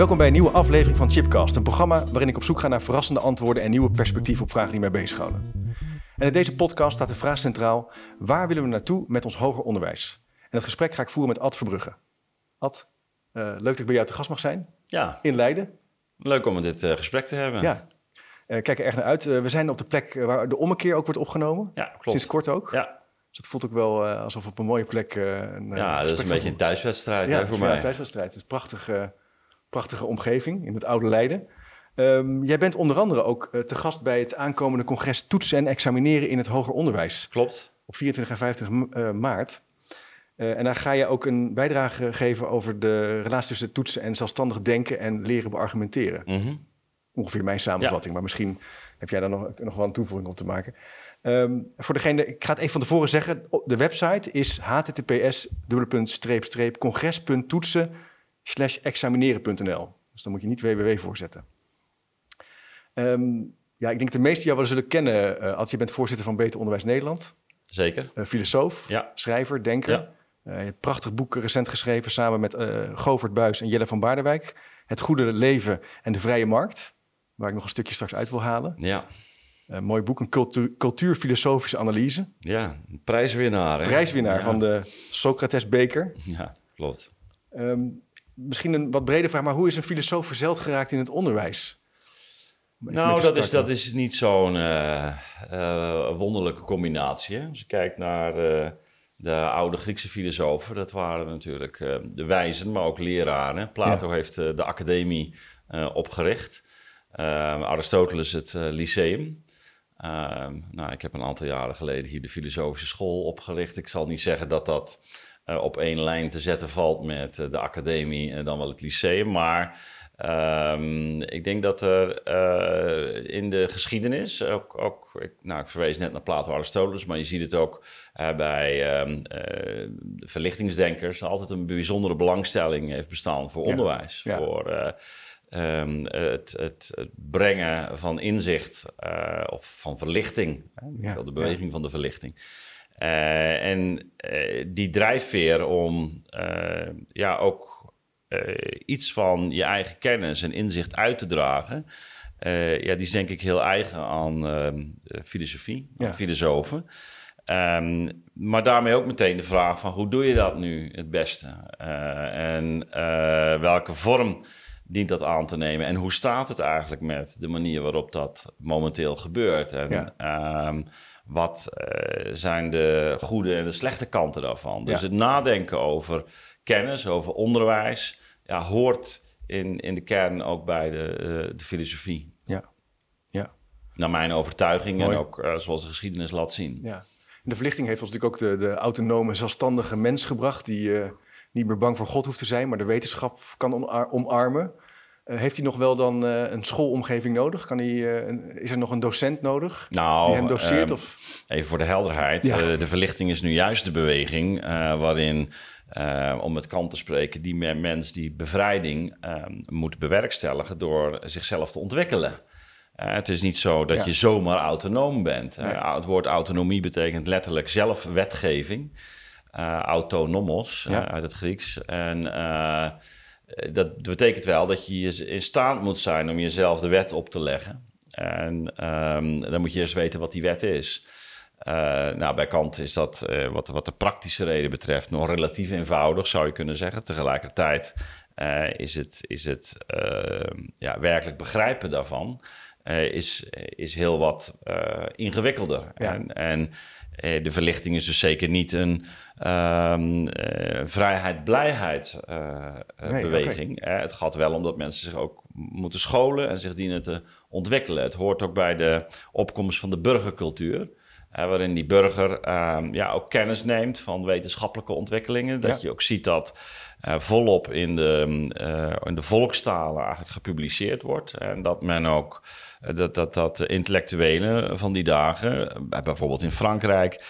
Welkom bij een nieuwe aflevering van Chipcast, een programma waarin ik op zoek ga naar verrassende antwoorden en nieuwe perspectieven op vragen die mij bezighouden. En in deze podcast staat de vraag centraal: waar willen we naartoe met ons hoger onderwijs? En dat gesprek ga ik voeren met Ad Verbrugge. Ad, uh, leuk dat ik bij jou te gast mag zijn. Ja. In Leiden. Leuk om dit uh, gesprek te hebben. Ja. Uh, kijk er echt naar uit. we zijn op de plek waar de ommekeer ook wordt opgenomen. Ja, klopt. Sinds kort ook. Ja. Dus het voelt ook wel alsof op een mooie plek. Een, ja, dat is een beetje een thuiswedstrijd ja, hè, voor mij. een thuiswedstrijd. Het is een prachtige, prachtige omgeving in het oude Leiden. Um, jij bent onder andere ook uh, te gast bij het aankomende congres Toetsen en Examineren in het Hoger Onderwijs. Klopt. Op 24 en 25 uh, maart. Uh, en daar ga je ook een bijdrage geven over de relatie tussen toetsen en zelfstandig denken en leren beargumenteren. Mm -hmm. Ongeveer mijn samenvatting, ja. maar misschien heb jij daar nog, nog wel een toevoeging op te maken. Um, voor degene, ik ga het even van tevoren zeggen, de website is https congres.toetsen examineren.nl. Dus daar moet je niet www voor zetten. Um, ja, ik denk dat de meesten jou wel zullen kennen uh, als je bent voorzitter van Beter Onderwijs Nederland. Zeker. Uh, filosoof, ja. schrijver, denker. Ja. Uh, je hebt prachtig boek recent geschreven samen met Govert Buis en Jelle van Baardenwijk. Het goede leven en de vrije markt. Waar ik nog een stukje straks uit wil halen. Ja. mooi boek, een cultuur, cultuurfilosofische analyse. Ja, een prijswinnaar. Hè? Prijswinnaar ja. van de Socrates Beker. Ja, klopt. Um, misschien een wat brede vraag, maar hoe is een filosoof verzeld geraakt in het onderwijs? Nou, dat is, dat is niet zo'n uh, uh, wonderlijke combinatie. Hè? Als je kijkt naar uh, de oude Griekse filosofen, dat waren natuurlijk de wijzen, maar ook leraren. Plato ja. heeft de academie opgericht, Aristoteles het lyceum. nou, ik heb een aantal jaren geleden hier de filosofische school opgericht. Ik zal niet zeggen dat dat op één lijn te zetten valt met de academie en dan wel het lyceum, maar... Um, ik denk dat er uh, in de geschiedenis, ook, ook ik, nou, ik verwees net naar Plato Aristoteles, maar je ziet het ook uh, bij um, verlichtingsdenkers, altijd een bijzondere belangstelling heeft bestaan voor Ja, onderwijs. ja. Voor um, het, het, het, brengen van inzicht of van verlichting, Ja, de beweging van de verlichting. Uh, en uh, die drijfveer om uh, ja, ook iets van je eigen kennis en inzicht uit te dragen, ja, die is denk ik heel eigen aan filosofie, Ja. aan filosofen. Um, maar daarmee ook meteen de vraag van hoe doe je dat nu het beste? en welke vorm dient dat aan te nemen? En hoe staat het eigenlijk met de manier waarop dat momenteel gebeurt? En, Ja. um, wat uh, zijn de goede en de slechte kanten daarvan? Dus Ja. het nadenken over kennis, over onderwijs, ja, hoort in, in de kern ook bij de, uh, de filosofie. Ja. Ja. Naar mijn overtuiging Mooi. en ook uh, zoals de geschiedenis laat zien. Ja. De verlichting heeft ons natuurlijk ook de, de autonome, zelfstandige mens gebracht... die eh, niet meer bang voor God hoeft te zijn, maar de wetenschap kan omarmen. Eh, heeft hij nog wel dan eh, een schoolomgeving nodig? Kan hij, eh, een- is er nog een docent nodig Nou, die hem doseert? ehm, of? Even voor de helderheid. Ja. de verlichting is nu juist de beweging waarin, om met Kant te spreken, die me- mens die bevrijding eh, moet bewerkstelligen door zichzelf te ontwikkelen. Het is niet zo dat Ja. je zomaar autonoom bent. Nee. het woord autonomie betekent letterlijk zelfwetgeving. Eh autonomos Ja. eh, uit het Grieks. En eh, dat betekent wel dat je je in staat moet zijn om jezelf de wet op te leggen. En ehm, dan moet je eerst weten wat die wet is. Eh, nou, bij Kant is dat, wat, wat de praktische reden betreft, nog relatief eenvoudig, zou je kunnen zeggen. Tegelijkertijd is het, is het eh, ja, werkelijk begrijpen daarvan is, is heel wat ingewikkelder. Ja. En, en de verlichting is dus zeker niet een ehm, eh, vrijheid-blijheid eh, eh, Nee, beweging. Eh, het gaat wel om dat mensen zich ook moeten scholen en zich dienen te ontwikkelen. Het hoort ook bij de opkomst van de burgercultuur. Eh, waarin die burger ehm, ja, ook kennis neemt van wetenschappelijke ontwikkelingen. Dat Ja. je ook ziet dat eh, volop in de, eh, in de volkstalen eigenlijk gepubliceerd wordt. En dat men ook dat, dat, dat de intellectuelen van die dagen, bijvoorbeeld in Frankrijk,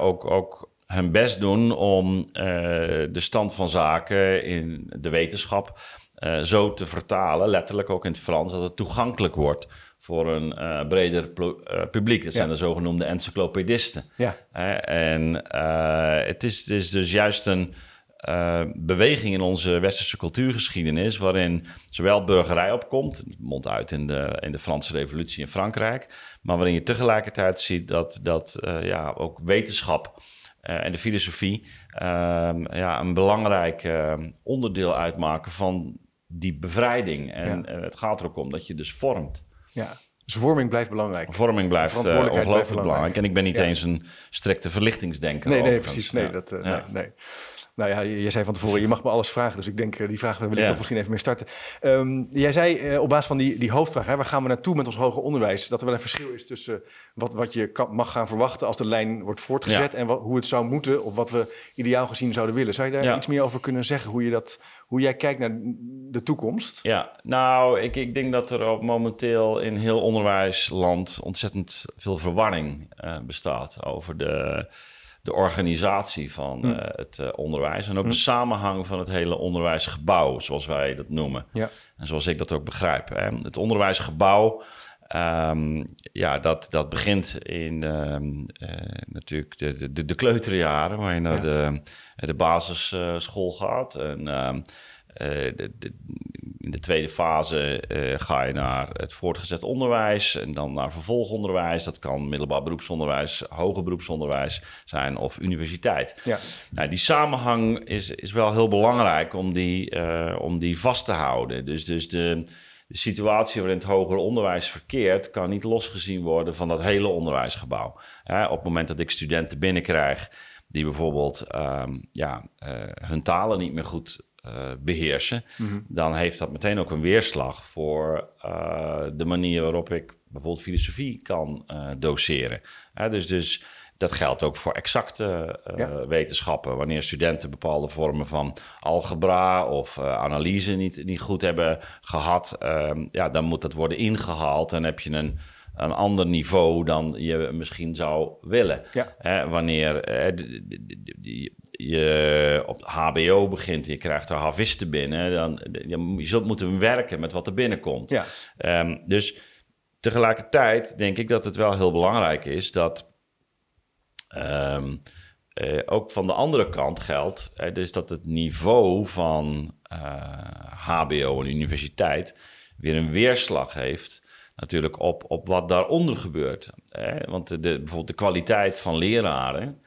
ook, ook hun best doen om de stand van zaken in de wetenschap zo te vertalen, letterlijk ook in het Frans, dat het toegankelijk wordt voor een eh, breder eh, publiek. Dat zijn Ja. de zogenoemde encyclopedisten. Ja, en eh, het, is, het is dus juist een, beweging in onze westerse cultuurgeschiedenis, waarin zowel burgerij opkomt, mond uit in de, in de Franse Revolutie in Frankrijk, maar waarin je tegelijkertijd ziet dat, dat ja, ook wetenschap en de filosofie ehm, ja, een belangrijk onderdeel uitmaken van die bevrijding. En het gaat er ook om dat je dus vormt. Ja. Dus vorming blijft belangrijk. Vorming blijft uh, ongelooflijk belangrijk. En ik ben niet eens een strikte verlichtingsdenker. Nee, nee, precies. Nee, dat, uh, nee, nee. Nou ja, je, zei van tevoren, je mag me alles vragen. Dus ik denk, eh, die vragen wil ik toch misschien even meer starten. Um, jij zei uh, op basis van die, die hoofdvraag, hè, waar gaan we naartoe met ons hoger onderwijs? Dat er wel een verschil is tussen wat, wat je kan, mag gaan verwachten als de lijn wordt voortgezet... en wat, hoe het zou moeten of wat we ideaal gezien zouden willen. Zou je daar iets meer over kunnen zeggen, hoe, je dat, hoe jij kijkt naar de toekomst? Ja, nou, ik, ik denk dat er op momenteel in heel onderwijsland ontzettend veel verwarring uh, bestaat over de de organisatie van hm. eh, het uh, onderwijs en ook hm. de samenhang van het hele onderwijsgebouw, zoals wij dat noemen. Ja. En zoals ik dat ook begrijp. Hè. Het onderwijsgebouw, um, ja, dat, dat begint in uh, natuurlijk de, de, de kleuterjaren, waar je naar de, de basisschool gaat. En ehm, de, de, in de tweede fase uh, ga je naar het voortgezet onderwijs en dan naar vervolgonderwijs. Dat kan middelbaar beroepsonderwijs, hoger beroepsonderwijs zijn of universiteit. Ja. Nou, die samenhang is, is wel heel belangrijk om die, uh, om die vast te houden. Dus, dus de, de situatie waarin het hoger onderwijs verkeert, kan niet losgezien worden van dat hele onderwijsgebouw. op het moment dat ik studenten binnenkrijg die bijvoorbeeld um, ja, uh, hun talen niet meer goed uh, beheersen, mhm. dan heeft dat meteen ook een weerslag voor uh, de manier waarop ik bijvoorbeeld filosofie kan uh, doseren. dus, dus dat geldt ook voor exacte ja. wetenschappen. Wanneer studenten bepaalde vormen van algebra of analyse niet, niet goed hebben gehad, ehm, ja, dan moet dat worden ingehaald en heb je een een ander niveau dan je misschien zou willen. Ja. wanneer je op HBO begint, je krijgt er havisten binnen, dan je zult moeten werken met wat er binnenkomt. Ja. Um, dus tegelijkertijd denk ik dat het wel heel belangrijk is dat um, uh, ook van de andere kant geldt, dus dat het niveau van uh, eh, HBO en universiteit weer een weerslag heeft natuurlijk op, op wat daaronder gebeurt. Hè? Want de, bijvoorbeeld de kwaliteit van leraren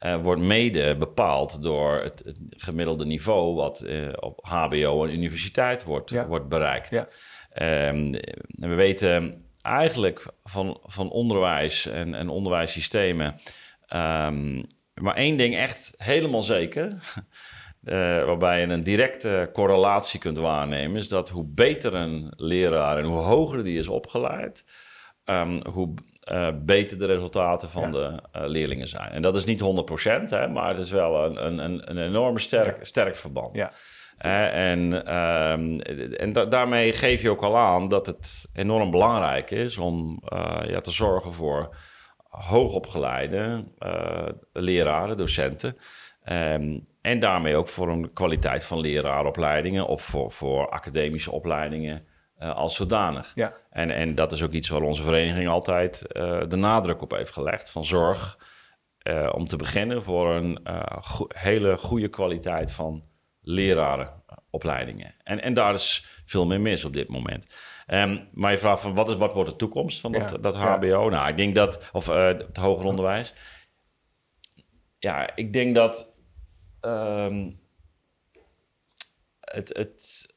uh, wordt mede bepaald door het, het gemiddelde niveau wat uh, op HBO en universiteit wordt, wordt bereikt. Ja. Um, en we weten eigenlijk van, van onderwijs en, en onderwijssystemen um, maar één ding echt helemaal zeker. Uh, waarbij je een directe correlatie kunt waarnemen, is dat hoe beter een leraar en hoe hoger die is opgeleid, um, hoe uh, beter de resultaten van de uh, leerlingen zijn. En dat is niet 100%, hè, maar het is wel een, een, een enorme sterk, sterk verband. Ja. en um, en da daarmee geef je ook al aan dat het enorm belangrijk is om ja, te zorgen voor hoogopgeleide leraren, docenten. Um, en daarmee ook voor een kwaliteit van leraaropleidingen of voor, voor academische opleidingen uh, als zodanig. Ja. En, en dat is ook iets waar onze vereniging altijd uh, de nadruk op heeft gelegd. Van zorg uh, om te beginnen voor een go hele goede kwaliteit van lerarenopleidingen. En, en daar is veel meer mis op dit moment. Um, maar je vraagt van wat, is, wat wordt de toekomst van dat, dat HBO? Ja. Nou, ik denk dat, of het hoger onderwijs. Ja, ik denk dat um, het, het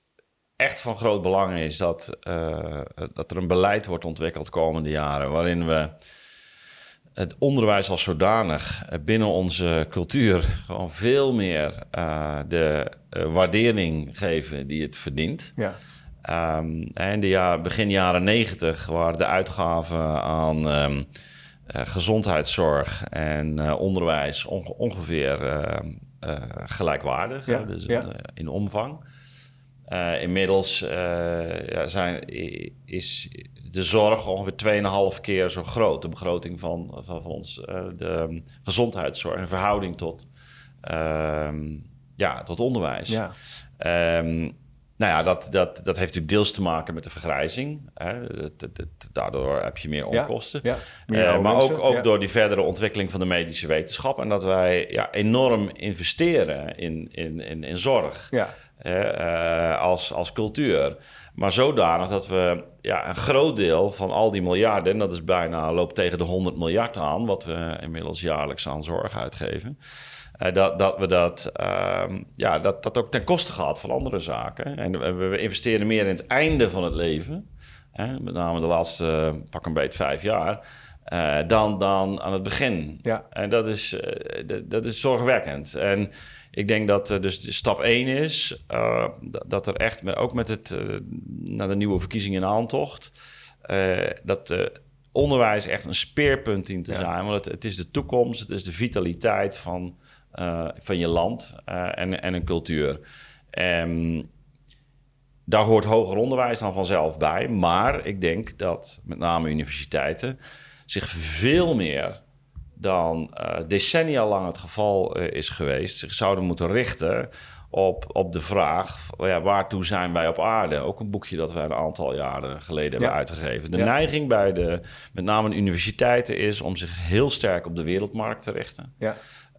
echt van groot belang is dat, uh, dat er een beleid wordt ontwikkeld de komende jaren, waarin we het onderwijs als zodanig binnen onze cultuur gewoon veel meer uh, de uh, waardering geven die het verdient. Ja. Um, in de jaar, begin jaren negentig waren de uitgaven aan um, gezondheidszorg en onderwijs ongeveer gelijkwaardig, ja, dus ja. Eh, in omvang. Uh, inmiddels ja, zijn, is de zorg ongeveer 2,5 keer zo groot. De begroting van, van, van ons, de gezondheidszorg in verhouding tot, ehm, ja, tot onderwijs. Ja. Um, nou ja, dat, dat, dat heeft natuurlijk deels te maken met de vergrijzing. Hè. daardoor heb je meer onkosten. Ja, ja. maar ook, ook door die verdere ontwikkeling van de medische wetenschap. En dat wij ja, enorm investeren in, in, in, in zorg ja. als, als cultuur. Maar zodanig dat we ja, een groot deel van al die miljarden, en dat is bijna loopt tegen de 100 miljard aan, wat we inmiddels jaarlijks aan zorg uitgeven. Uh, dat, dat we dat, uh, ja, dat, dat ook ten koste gaat van andere zaken. En we, we investeren meer in het einde van het leven, hè, met name de laatste pak een beetje vijf jaar, uh, dan, dan aan het begin. Ja. En dat is, dat is zorgwekkend. En ik denk dat dus stap 1 is dat er echt, met, ook met het, naar de nieuwe verkiezingen in aantocht, dat onderwijs echt een speerpunt dient te zijn. Want het, het, is de toekomst, het is de vitaliteit van, van je land en, en een cultuur. En daar hoort hoger onderwijs dan vanzelf bij. Maar ik denk dat met name universiteiten zich veel meer dan uh, decennia lang het geval uh, is geweest, zich zouden moeten richten op, op de vraag: ja, waartoe zijn wij op aarde? Ook een boekje dat wij een aantal jaren geleden hebben uitgegeven. De neiging bij de, met name de universiteiten, is om zich heel sterk op de wereldmarkt te richten. Ja.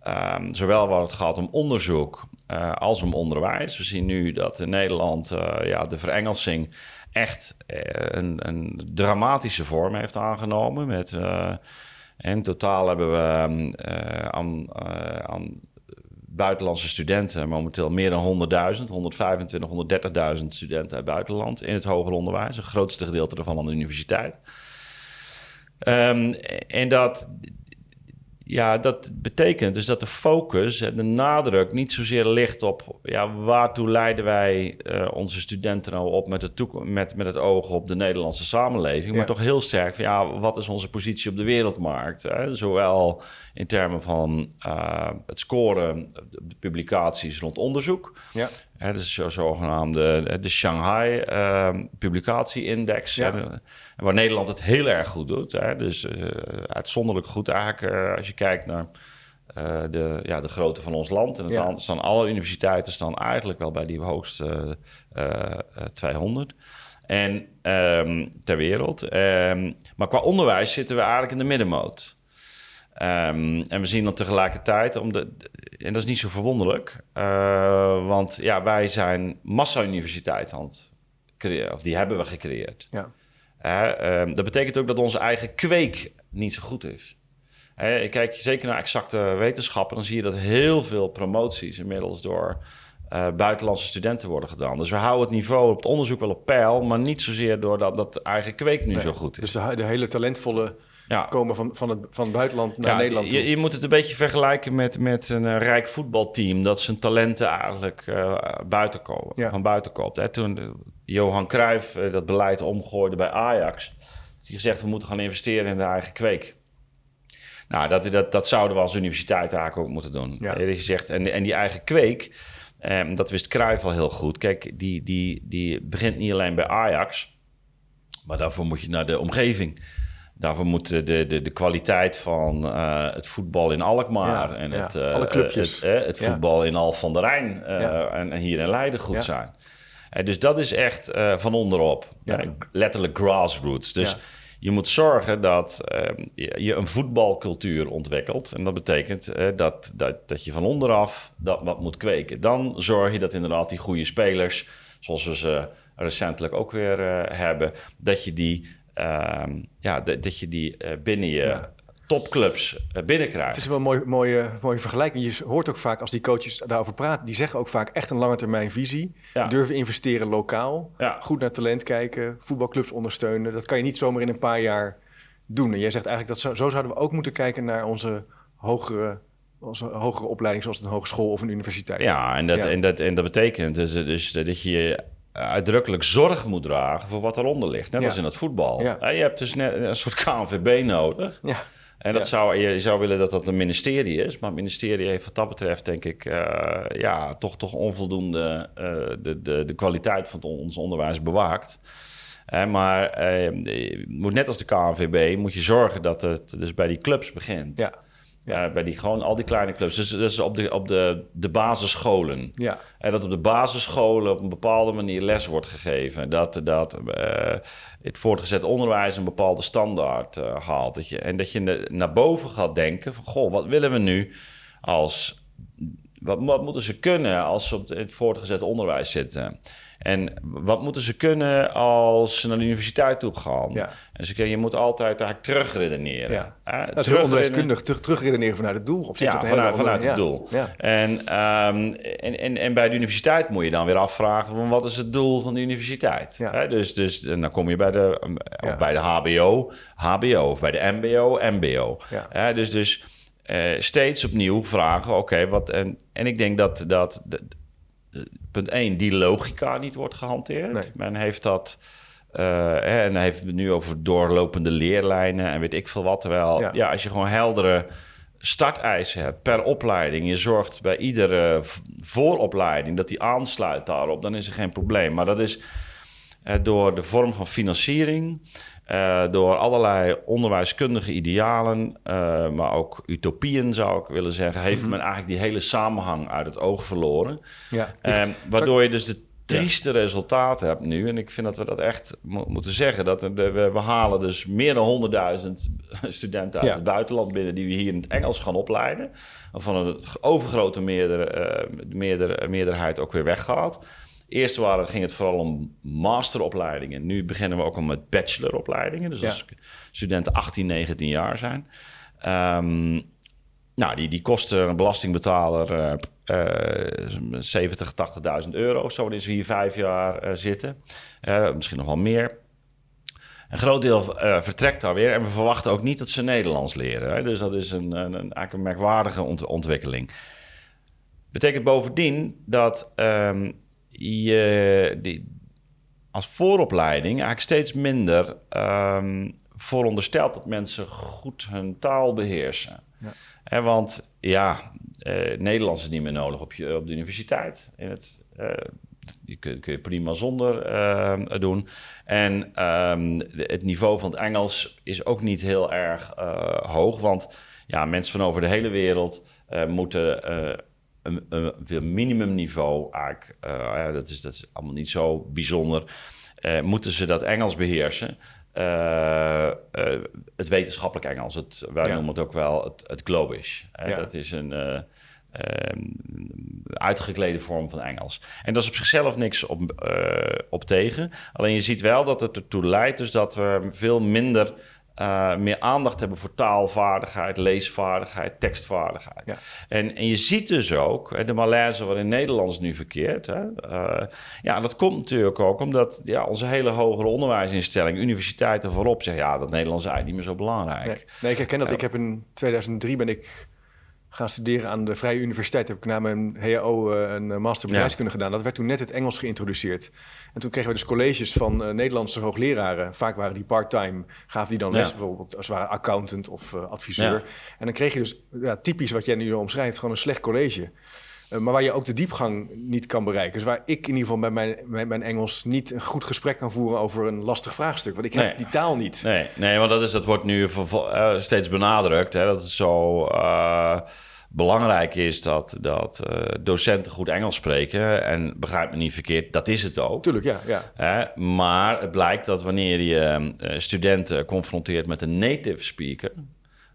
Um, zowel waar het gaat om onderzoek uh, als om onderwijs. We zien nu dat in Nederland ja, de verengelsing echt een, een, dramatische vorm heeft aangenomen. Met in totaal hebben we uh, aan, aan, buitenlandse studenten momenteel meer dan 100.000, 125, 130.000 studenten uit buitenland in het hoger onderwijs. Het grootste gedeelte daarvan aan de universiteit. Um, en dat, ja, dat betekent dus dat de focus en de nadruk niet zozeer ligt op ja, waartoe leiden wij uh, onze studenten nou op met het, met, met het oog op de Nederlandse samenleving, maar toch heel sterk van ja, wat is onze positie op de wereldmarkt? Hè? Zowel in termen van uh, het scoren, de publicaties rond onderzoek. Ja. Hè, dus zo zogenaamde de Shanghai uh, Publicatie-index. Ja. waar Nederland het heel erg goed doet. Hè, dus uh, uitzonderlijk goed eigenlijk uh, als je kijkt naar de, ja, de grootte van ons land. En het ja. staan alle universiteiten staan eigenlijk wel bij die hoogste 200. En um, ter wereld. Um, maar qua onderwijs zitten we eigenlijk in de middenmoot. Um, en we zien dan tegelijkertijd, om de, en dat is niet zo verwonderlijk, uh, want ja, wij zijn massa-universiteit aan het creëren, of die hebben we gecreëerd. Ja. Uh, um, dat betekent ook dat onze eigen kweek niet zo goed is. Uh, kijk zeker naar exacte wetenschappen, dan zie je dat heel veel promoties inmiddels door uh, buitenlandse studenten worden gedaan. Dus we houden het niveau op het onderzoek wel op peil, maar niet zozeer doordat dat eigen kweek nu zo goed is. Dus de, de hele talentvolle ja. komen van, van, het, van het buitenland naar Nederland je, je, moet het een beetje vergelijken met, met een uh, rijk voetbalteam... dat zijn talenten eigenlijk uh, buiten komen, van buiten koopt. Hè? Toen uh, Johan Cruijff dat beleid omgooide bij Ajax... heeft hij gezegd, we moeten gaan investeren in de eigen kweek. Nou, dat, dat, dat zouden we als universiteit eigenlijk ook moeten doen. Ja. gezegd, en, en die eigen kweek, um, dat wist Cruijff al heel goed. Kijk, die, die, die begint niet alleen bij Ajax... maar daarvoor moet je naar de omgeving... Daarvoor moet de, de, de kwaliteit van uh, het voetbal in Alkmaar en het, uh, Alle clubjes. het, het voetbal in Al van der Rijn en, en, hier in Leiden goed zijn. dus dat is echt van onderop. letterlijk grassroots. Dus je moet zorgen dat je een voetbalcultuur ontwikkelt. En dat betekent dat, dat, dat je van onderaf dat wat moet kweken. Dan zorg je dat inderdaad die goede spelers, zoals we ze recentelijk ook weer hebben, dat je die Ehm, ja, dat je die uh, binnen je topclubs uh, binnenkrijgt. Het is wel een mooie, mooie, mooie vergelijking. Je hoort ook vaak als die coaches daarover praten, die zeggen ook vaak echt een lange termijn visie. Durven investeren lokaal, goed naar talent kijken, voetbalclubs ondersteunen. Dat kan je niet zomaar in een paar jaar doen. En jij zegt eigenlijk dat zo, zo zouden we ook moeten kijken naar onze hogere onze hogere opleiding, zoals een hogeschool of een universiteit. Ja, en dat, En dat, en dat betekent dus, dus dat je uitdrukkelijk zorg moet dragen voor wat eronder ligt. Net als in het voetbal. Ja. Je hebt dus net een soort KNVB nodig. Ja. En dat zou, je zou willen dat dat een ministerie is. Maar het ministerie heeft wat dat betreft, denk ik, uh, ja, toch, toch onvoldoende uh, de, de, de kwaliteit van ons onderwijs bewaakt. Maar moet net als de KNVB, moet je zorgen dat het dus bij die clubs begint. Ja. Ja. bij die, gewoon al die kleine clubs. Dus, dus op, de, op de, de basisscholen. Ja. En dat op de basisscholen op een bepaalde manier les wordt gegeven. Dat, dat het voortgezet onderwijs een bepaalde standaard haalt. Dat je, en dat je naar boven gaat denken van... goh, wat willen we nu als... Wat, wat moeten ze kunnen als ze op het voortgezet onderwijs zitten? En wat moeten ze kunnen als ze naar de universiteit toe gaan? Ja. En ze je moet altijd eigenlijk terugredeneren. Ja. Eh, dat is onderwijskundig, terug, terugredeneren vanuit het doel. Op zich ja, vanuit, vanuit het doel. Ja. En, um, en, en, en bij de universiteit moet je dan weer afvragen... Van wat is het doel van de universiteit? Ja. dus, dus dan kom je bij de, of bij de hbo, hbo. Of bij de mbo, mbo. Ja. dus dus uh, steeds opnieuw vragen, oké, wat... En, en ik denk dat... dat punt 1, die logica niet wordt gehanteerd. Men heeft dat. Uh, en hij heeft het nu over doorlopende leerlijnen en weet ik veel wat. Terwijl, ja, als je gewoon heldere starteisen hebt per opleiding, je zorgt bij iedere vooropleiding dat die aansluit daarop, dan is er geen probleem. Maar dat is door de vorm van financiering uh, door allerlei onderwijskundige idealen, uh, maar ook utopieën zou ik willen zeggen, heeft mhm. men eigenlijk die hele samenhang uit het oog verloren. Ja, waardoor je dus de trieste resultaten hebt nu. En ik vind dat we dat echt moeten zeggen. Dat we, we, halen dus meer dan 100.000 studenten uit het buitenland binnen... die we hier in het Engels gaan opleiden. Van een overgrote meerder, meerder, meerderheid ook weer weggaat. Eerst waren, ging het vooral om masteropleidingen. Nu beginnen we ook al met bacheloropleidingen. Dus als studenten 18, 19 jaar zijn. Um, nou, die, die kosten een belastingbetaler uh, 70, 80.000 euro. Zo wanneer ze hier vijf jaar uh, zitten. Uh, misschien nog wel meer. Een groot deel uh, vertrekt daar weer. En we verwachten ook niet dat ze Nederlands leren. Hè? Dus dat is een, een, een, eigenlijk een merkwaardige ont ontwikkeling. Betekent bovendien dat um, je die, als vooropleiding eigenlijk steeds minder um, vooronderstelt dat mensen goed hun taal beheersen. Ja. En want ja, uh, Nederlands is niet meer nodig op, je, op de universiteit. In het, uh, die kun, kun, je prima zonder uh, doen. En um, het niveau van het Engels is ook niet heel erg hoog. Want ja, mensen van over de hele wereld moeten een, een minimumniveau eigenlijk, uh, ja, dat, is, dat is allemaal niet zo bijzonder, uh, moeten ze dat Engels beheersen. Uh, het wetenschappelijk Engels, het, wij noemen het ook wel het, het Globish. Ja. Dat is een ehm, uitgeklede vorm van Engels. En daar is op zichzelf niks op, op tegen. Alleen je ziet wel dat het ertoe leidt dus dat we veel minder uh, meer aandacht hebben voor taalvaardigheid, leesvaardigheid, tekstvaardigheid. Ja. En, en je ziet dus ook de malaise waarin Nederlands nu verkeert. Hè, uh, ja, dat komt natuurlijk ook omdat ja, onze hele hogere onderwijsinstelling, universiteiten voorop zeggen, ja, dat Nederlands is eigenlijk niet meer zo belangrijk. Nee, nee ik herken dat. ik heb in 2003 ben ik gaan studeren aan de Vrije Universiteit. Heb ik na mijn HAO uh, een eh, master bedrijfskunde gedaan. Dat werd toen net het Engels geïntroduceerd. En toen kregen we dus colleges van uh, Nederlandse hoogleraren. Vaak waren die part-time. Gaven die dan les bijvoorbeeld als waren accountant of uh, adviseur. En dan kreeg je dus ja, typisch wat jij nu omschrijft. Gewoon een slecht college. Maar waar je ook de diepgang niet kan bereiken. Dus waar ik in ieder geval bij mijn, met mijn Engels niet een goed gesprek kan voeren over een lastig vraagstuk. Want ik heb die taal niet. Nee, nee want dat, is, dat wordt nu steeds benadrukt. Hè? Dat is zo belangrijk is dat, dat uh, docenten goed Engels spreken. En begrijp me niet verkeerd, dat is het ook. Tuurlijk, ja. ja. maar het blijkt dat wanneer je studenten confronteert met een native speaker...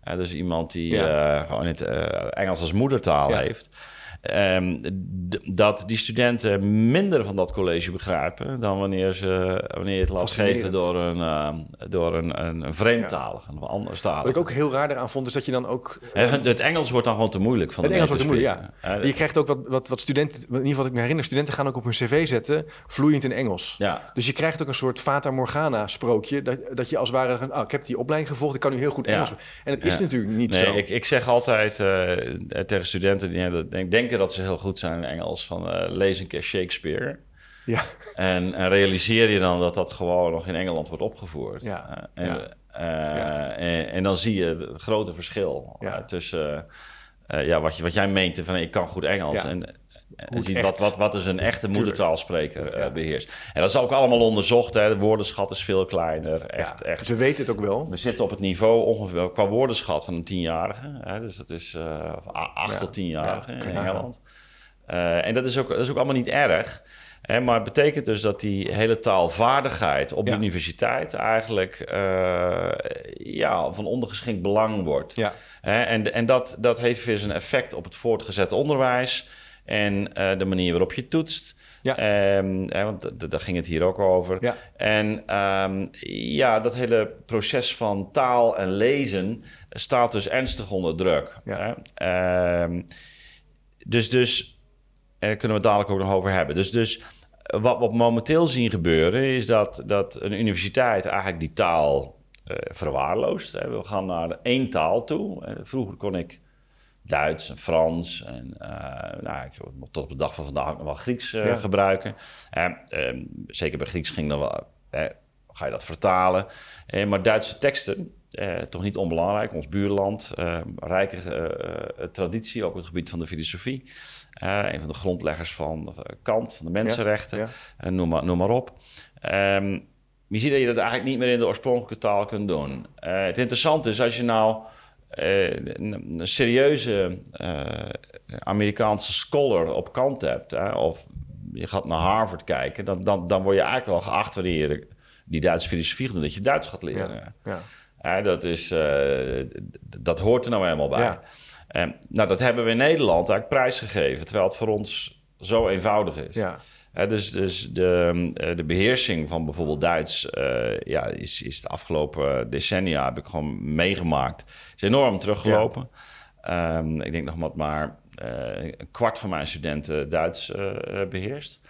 dus iemand die uh, gewoon het Engels als moedertaal heeft Um, dat die studenten minder van dat college begrijpen dan wanneer, ze, wanneer je het laat geven door een, uh, door een, een, een vreemdtalige, ja. een anderstalige. Wat ik ook heel raar eraan vond, is dat je dan ook... Uh, het Engels wordt dan gewoon te moeilijk. Van het Engels wordt te moeilijk, ja. je krijgt ook wat, wat, wat studenten, in ieder geval wat ik me herinner, studenten gaan ook op hun cv zetten, vloeiend in Engels. Ja. Dus je krijgt ook een soort Fata Morgana sprookje, dat, dat je als het ware, oh, ik heb die opleiding gevolgd, ik kan nu heel goed Engels. En het is natuurlijk niet nee, zo. Ik, ik zeg altijd uh, tegen studenten die denken dat ze heel goed zijn in Engels. Van uh, lees een keer Shakespeare. Ja. En, en, realiseer je dan dat dat gewoon nog in Engeland wordt opgevoerd. Ja. En, uh, ja. en, en, dan zie je het grote verschil tussen ja, wat, je, wat jij meent van ik kan goed Engels. En en ziet wat, wat, wat dus een echte moedertaalspreker uh, beheerst. En dat is ook allemaal onderzocht. Hè. De woordenschat is veel kleiner. Echt, echt. We weten het ook wel. We zitten op het niveau ongeveer qua woordenschat van een tienjarige. Hè. Dus dat is uh, acht tot tienjarige in Engeland. Uh, en dat is, ook, dat is ook allemaal niet erg. Hè, maar het betekent dus dat die hele taalvaardigheid op de universiteit eigenlijk uh, ja, van ondergeschikt belang wordt. Ja. en en dat, dat heeft weer zijn effect op het voortgezet onderwijs en uh, de manier waarop je toetst. Ja. Um, want daar ging het hier ook over. Ja. En um, ja, dat hele proces van taal en lezen staat dus ernstig onder druk. Ja. Um, dus, dus daar kunnen we het dadelijk ook nog over hebben. Dus, dus wat we momenteel zien gebeuren is dat, dat een universiteit eigenlijk die taal uh, verwaarloost. We gaan naar één taal toe. Vroeger kon ik Duits en Frans. En uh, nou, ik tot op de dag van vandaag nog wel Grieks uh, gebruiken. Uh, zeker bij Grieks ging dan wel, ga je dat vertalen. Eh, maar Duitse teksten, toch niet onbelangrijk. Ons buurland, rijke traditie, ook op het gebied van de filosofie. een van de grondleggers van Kant, van de mensenrechten, ja, noem, maar, noem maar op. Um, je ziet dat je dat eigenlijk niet meer in de oorspronkelijke taal kunt doen. het interessante is als je nou een, serieuze uh, Amerikaanse scholar op kant hebt, hè, of je gaat naar Harvard kijken, dan, dan, dan word je eigenlijk wel geacht wanneer je die Duitse filosofie doet, dat je Duits gaat leren. Ja, ja. dat, is, uh, dat hoort er nou helemaal bij. Ja. nou, dat hebben we in Nederland eigenlijk prijsgegeven, terwijl het voor ons zo eenvoudig is. Ja dus dus de, eh, de beheersing van bijvoorbeeld Duits uh, ja, is, is de afgelopen decennia heb ik gewoon meegemaakt. Is enorm teruggelopen. Um, ik denk nog wat maar uh, een kwart van mijn studenten Duits beheerst.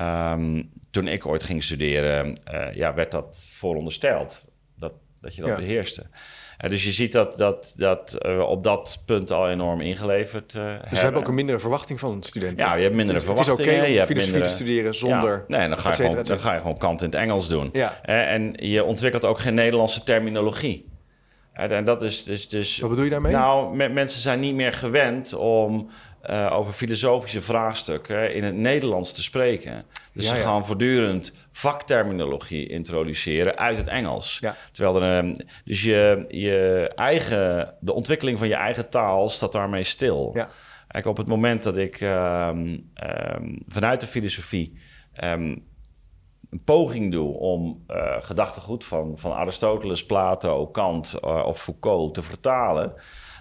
Um, toen ik ooit ging studeren, ja, werd dat voorondersteld dat, dat je dat beheerste dus je ziet dat, dat, dat uh, op dat punt al enorm ingeleverd uh, Dus we hebben ook een mindere verwachting van studenten. Ja, je hebt mindere verwachtingen. Het is oké okay om filosofie te studeren zonder... Ja, nee, dan ga, je gewoon, dan ga je gewoon kant in het Engels doen. Ja. en je ontwikkelt ook geen Nederlandse terminologie. En dat is dus, dus... Wat bedoel je daarmee? Nou, mensen zijn niet meer gewend om uh, over filosofische vraagstukken in het Nederlands te spreken. Dus ze gaan voortdurend vakterminologie introduceren uit het Engels. Terwijl er, um, dus je, je eigen, de ontwikkeling van je eigen taal staat daarmee stil. Ja. Kijk, op het moment dat ik um, um, vanuit de filosofie een poging doe om uh, gedachtegoed van, van Aristoteles, Plato, Kant uh, of Foucault te vertalen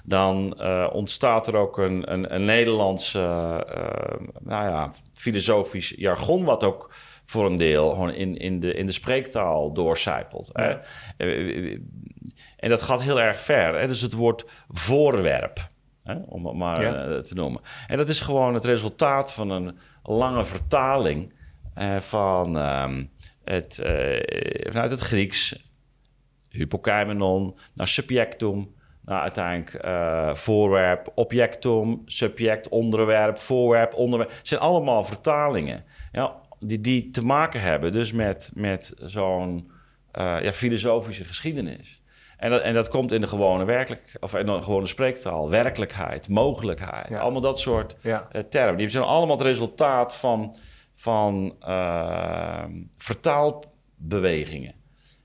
dan uh, ontstaat er ook een, een, een Nederlands uh, nou ja, filosofisch jargon, wat ook voor een deel gewoon in, in, de, in de spreektaal doorcijpelt. Ja. En dat gaat heel erg ver. Hè? Dus het woord voorwerp, hè? om het maar ja. te noemen. En dat is gewoon het resultaat van een lange vertaling van uh, het, vanuit het Grieks, hypokaimenon, naar subjectum, nou, uiteindelijk uh, voorwerp, objectum, subject, onderwerp, voorwerp, onderwerp. Het zijn allemaal vertalingen ja, die, die te maken hebben dus met, met zo'n uh, ja, filosofische geschiedenis. En dat, en dat komt in de gewone werkelijk, of in de gewone spreektaal, werkelijkheid, mogelijkheid, allemaal dat soort ja. uh, termen. Die zijn allemaal het resultaat van, van vertaalbewegingen.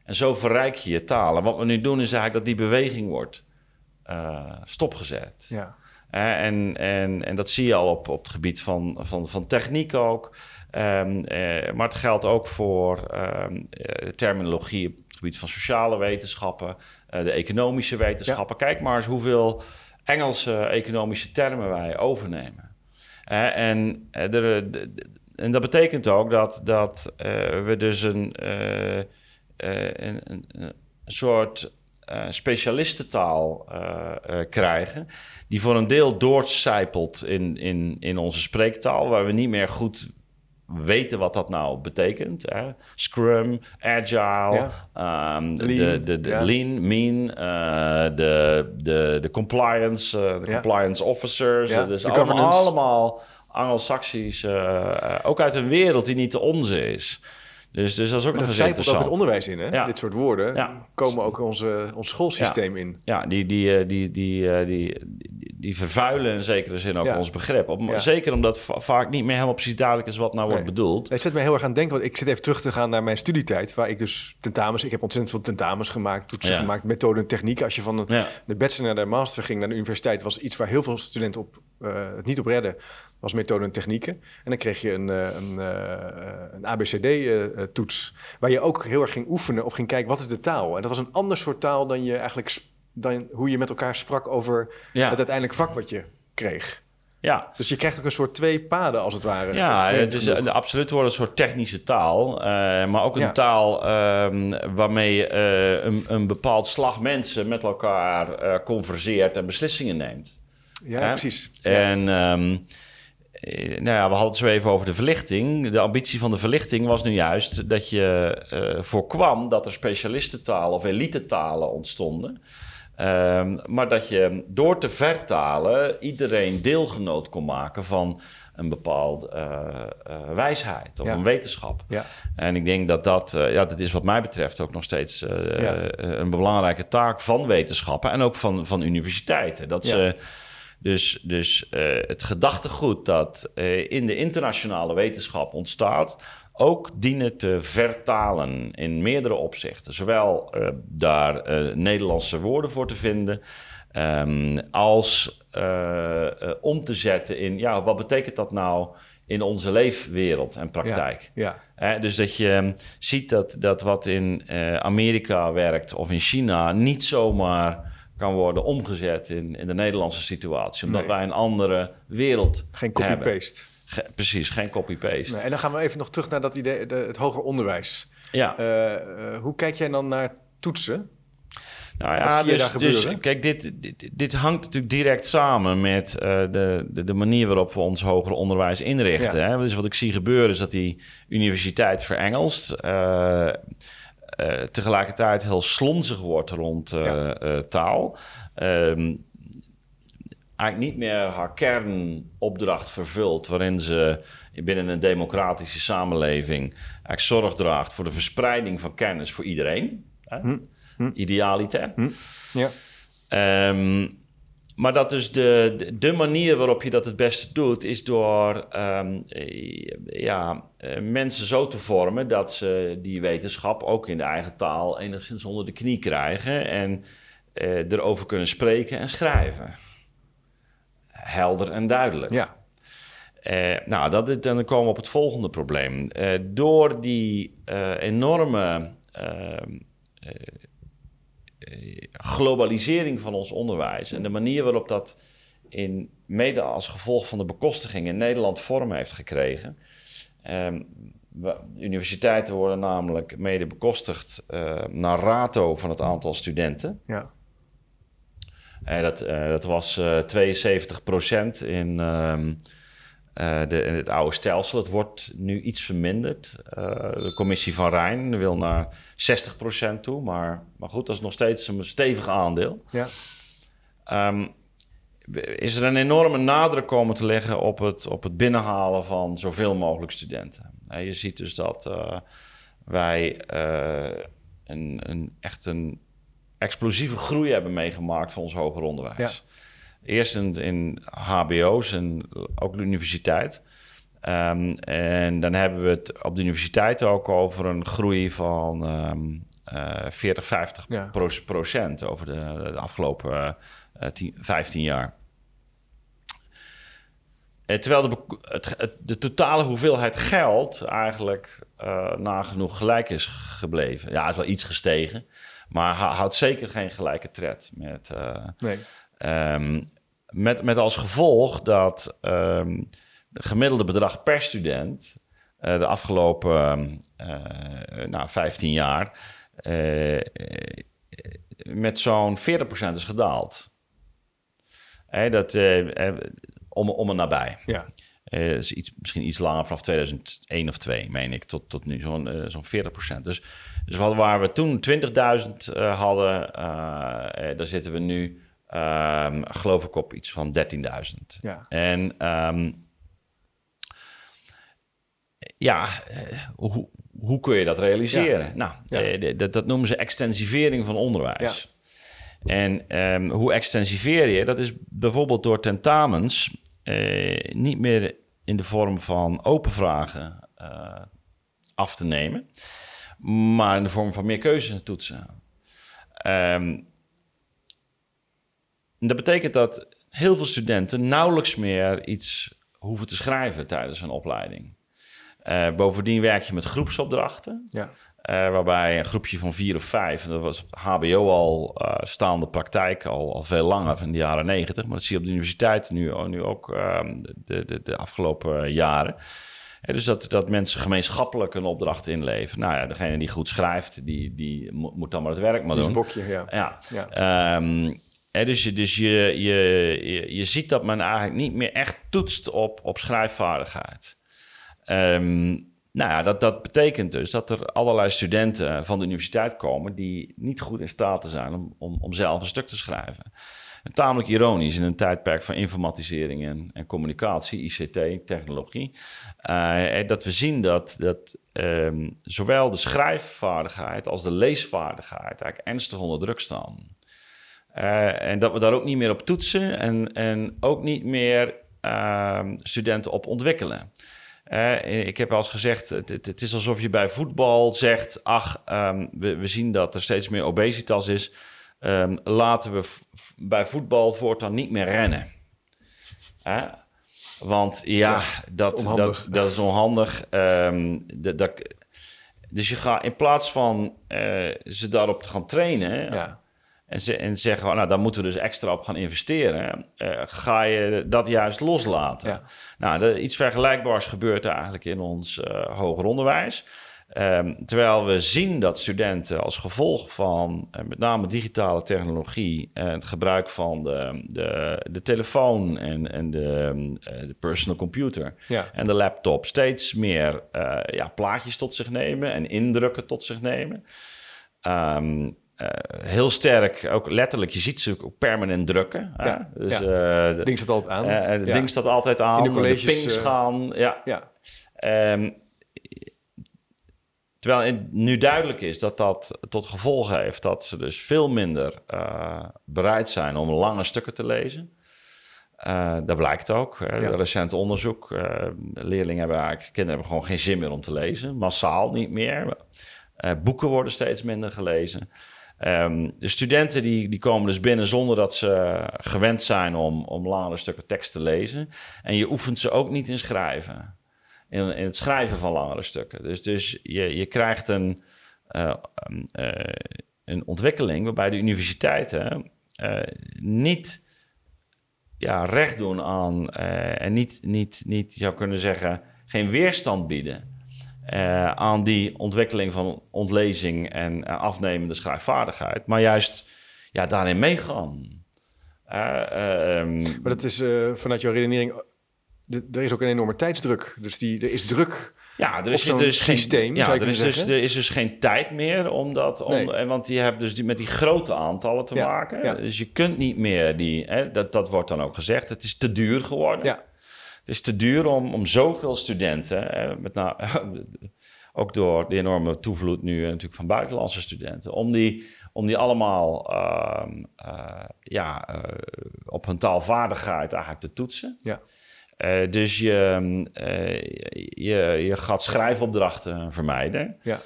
En zo verrijk je je taal. En wat we nu doen is eigenlijk dat die beweging wordt stopgezet. Ja. en, en, en dat zie je al op, op het gebied van, van, van techniek ook. Um, maar het geldt ook voor um, terminologie op het gebied van sociale wetenschappen, uh, de economische wetenschappen. Kijk maar eens hoeveel Engelse economische termen wij overnemen. Uh, en, en dat betekent ook dat, dat we dus een, een, een, een soort uh, specialistentaal uh, krijgen, die voor een deel doorcijpelt in, in, in onze spreektaal, waar we niet meer goed weten wat dat nou betekent. Hè? Scrum, Agile, ja. um, lean, de, de, de lean, Mean, de, de, de compliance, de compliance officers. Dus allemaal, allemaal Anglo-Saxisch, ook uit een wereld die niet de onze is. Dus, dus dat is ook nog eens interessant. ook het onderwijs in, hè? Dit soort woorden komen ook onze, ons schoolsysteem in. Ja, die, die, die, die, die, die, die vervuilen in zekere zin ook ons begrip. Op, Zeker omdat vaak niet meer helemaal precies duidelijk is wat nou wordt bedoeld. Het zet me heel erg aan het denken, want ik zit even terug te gaan naar mijn studietijd, waar ik dus tentamens, ik heb ontzettend veel tentamens gemaakt, toetsen gemaakt, methoden en technieken. Als je van de, de bachelor naar de master ging naar de universiteit, was iets waar heel veel studenten op, uh, het niet op redden, was methoden en technieken. En dan kreeg je een, uh, een, een ABCD-toets, waar je ook heel erg ging oefenen of ging kijken, wat is de taal? En dat was een ander soort taal dan je eigenlijk dan hoe je met elkaar sprak over het uiteindelijk vak wat je kreeg. Ja. Dus je krijgt ook een soort twee paden als het ware. Ja, het is uh, absoluut wordt een soort technische taal. Uh, maar ook een taal um, waarmee uh, een, een, bepaald slag mensen met elkaar converseert en beslissingen neemt. Ja, precies. En um, nou ja, we hadden het zo even over de verlichting. De ambitie van de verlichting was nu juist dat je voorkwam dat er specialistentalen of elite talen ontstonden. Um, maar dat je door te vertalen iedereen deelgenoot kon maken van een bepaalde uh, uh, wijsheid of een wetenschap. Ja. En ik denk dat dat, uh, ja, dat is wat mij betreft ook nog steeds een belangrijke taak van wetenschappen en ook van, van universiteiten. Dat ze dus, dus het gedachtegoed dat in de internationale wetenschap ontstaat, ook dienen te vertalen in meerdere opzichten. Zowel uh, daar Nederlandse woorden voor te vinden, um, als om te zetten in, ja, wat betekent dat nou in onze leefwereld en praktijk? Ja, ja. dus dat je ehm, ziet dat, dat wat in Amerika werkt of in China niet zomaar kan worden omgezet in, in de Nederlandse situatie, omdat wij een andere wereld Geen copy-paste precies, geen copy-paste. en dan gaan we even nog terug naar dat idee, de, het hoger onderwijs. Ja. Uh, uh, hoe kijk jij dan naar toetsen? Nou ja, dus, dus, kijk, dit, dit, dit, hangt natuurlijk direct samen met uh, de, de, de, manier waarop we ons hoger onderwijs inrichten. Ja. Hè? Dus wat ik zie gebeuren is dat die universiteit verengelst. Tegelijkertijd heel slonzig wordt rond ja. taal. Um, eigenlijk niet meer haar kernopdracht vervult, waarin ze binnen een democratische samenleving eigenlijk zorg draagt voor de verspreiding van kennis voor iedereen. Hè? Hm. Hm. Idealiter. Hm. Ja. Um, maar dat dus de, de, manier waarop je dat het beste doet, is door um, ja, eh, mensen zo te vormen dat ze die wetenschap ook in de eigen taal enigszins onder de knie krijgen en uh, erover kunnen spreken en schrijven helder en duidelijk. Ja. Uh, nou, dat is, dan komen we op het volgende probleem. Uh, door die enorme globalisering van ons onderwijs en de manier waarop dat in, mede als gevolg van de bekostiging in Nederland vorm heeft gekregen. Um, universiteiten worden namelijk mede bekostigd naar rato van het aantal studenten. Ja. En dat, uh, dat was uh, eh, 72 procent in, um, uh, de, het oude stelsel. Het wordt nu iets verminderd. de commissie van Rijn wil naar 60 procent toe. Maar, maar goed, dat is nog steeds een stevig aandeel. Ja. Um, is er een enorme nadruk komen te leggen op het, op het binnenhalen van zoveel mogelijk studenten. je ziet dus dat wij een, een, echt een explosieve groei hebben meegemaakt van ons hoger onderwijs. Eerst in, in HBO's en ook de universiteit. Um, en dan hebben we het op de universiteit ook over een groei van um, uh, 40, 50 ja. procent over de, de afgelopen uh, eh, 10, 15 jaar. En terwijl de, het, de totale hoeveelheid geld eigenlijk uh, nagenoeg gelijk is gebleven. Ja, is wel iets gestegen. Maar houdt zeker geen gelijke tred met. Nee. Um, met, met als gevolg dat um, het gemiddelde bedrag per student uh, de afgelopen uh, nou, 15 jaar met zo'n 40% is gedaald. Hey, dat, om, om en nabij. Ja. Uh, is iets, misschien iets langer, vanaf 2001 of 2, meen ik, tot, tot nu zo'n uh, zo'n 40% Dus, dus wat, waar we toen 20.000 uh, hadden, daar zitten we nu, um, geloof ik, op iets van 13.000. Ja. En um, ja, hoe, hoe kun je dat realiseren? Ja. Nou, ja. dat, dat noemen ze extensivering van onderwijs. En ehm, hoe extensiveer je? Dat is bijvoorbeeld door tentamens eh, niet meer in de vorm van open vragen uh, af te nemen, maar in de vorm van meer keuzetoetsen. Um, dat betekent dat heel veel studenten nauwelijks meer iets hoeven te schrijven tijdens een opleiding. Uh, bovendien werk je met groepsopdrachten. Ja. Uh, waarbij een groepje van vier of vijf, dat was HBO al uh, staande praktijk, al, al veel langer, in de jaren negentig. Maar dat zie je op de universiteit nu, nu ook ehm, de, de, de afgelopen jaren. dus dat, dat mensen gemeenschappelijk een opdracht inleveren. Nou ja, degene die goed schrijft, die, die moet dan maar het werk maar doen. Een bokje, ja. ja. ja. Um, dus je, dus je, je, je, ziet dat men eigenlijk niet meer echt toetst op, op schrijfvaardigheid. Um, nou ja, dat, dat betekent dus dat er allerlei studenten van de universiteit komen die niet goed in staat zijn om, om, zelf een stuk te schrijven. En tamelijk ironisch in een tijdperk van informatisering en, en communicatie, ICT, technologie, uh, dat we zien dat, dat um, zowel de schrijfvaardigheid als de leesvaardigheid eigenlijk ernstig onder druk staan. Uh, en dat we daar ook niet meer op toetsen en, en ook niet meer uh, studenten op ontwikkelen. Uh, ik heb al eens gezegd, het, het, is alsof je bij voetbal zegt... ach, um, we, we, zien dat er steeds meer obesitas is. Um, laten we bij voetbal voortaan niet meer rennen. Want ja, ja dat, dat, dat, dat, is onhandig. Um, dat, dus je gaat in plaats van ze daarop te gaan trainen... Ja en, ze, en zeggen, nou, daar moeten we dus extra op gaan investeren. Uh, ga je dat juist loslaten? Ja. Nou, iets vergelijkbaars gebeurt eigenlijk in ons uh, hoger onderwijs. Um, terwijl we zien dat studenten als gevolg van uh, met name digitale technologie het gebruik van de, de, de telefoon en, en de, de personal computer ja. en de laptop steeds meer ja, plaatjes tot zich nemen en indrukken tot zich nemen. Um, uh, heel sterk, ook letterlijk, je ziet ze ook permanent drukken. Ja, dus, ja. Uh, ding staat altijd aan. Uh, het ding staat altijd aan. In de colleges. De gaan. Ja. ja. Um, terwijl het nu duidelijk is dat dat tot gevolg heeft dat ze dus veel minder bereid zijn om lange stukken te lezen. dat blijkt ook. Recent onderzoek. leerlingen hebben eigenlijk, kinderen hebben gewoon geen zin meer om te lezen. Massaal niet meer. boeken worden steeds minder gelezen. Um, de studenten die, die komen dus binnen zonder dat ze gewend zijn om, om langere stukken tekst te lezen. En je oefent ze ook niet in schrijven. In, in het schrijven van langere stukken. Dus, dus je, je krijgt een, uh, uh, een ontwikkeling waarbij de universiteiten uh, niet ja, recht doen aan en niet, niet, niet, je zou kunnen zeggen, geen weerstand bieden uh, aan die ontwikkeling van ontlezing en uh, afnemende schrijfvaardigheid, maar juist ja, daarin meegaan. Uh, um, maar dat is vanuit jouw redenering, er is ook een enorme tijdsdruk. Dus die, er is druk. Ja, er is dus geen systeem. Ja, er is, dus, er is dus geen tijd meer om dat. Om, nee. Want je hebt dus die, met die grote aantallen te ja, maken. Ja. Dus je kunt niet meer die. Hè, dat, dat wordt dan ook gezegd. Het is te duur geworden. Ja. Het is te duur om, om zoveel studenten, met ook door de enorme toevloed nu natuurlijk van buitenlandse studenten, om die, om die allemaal uh, uh, ja, uh, op hun taalvaardigheid eigenlijk te toetsen. Ja. Dus je, je, je gaat schrijfopdrachten vermijden. Ja.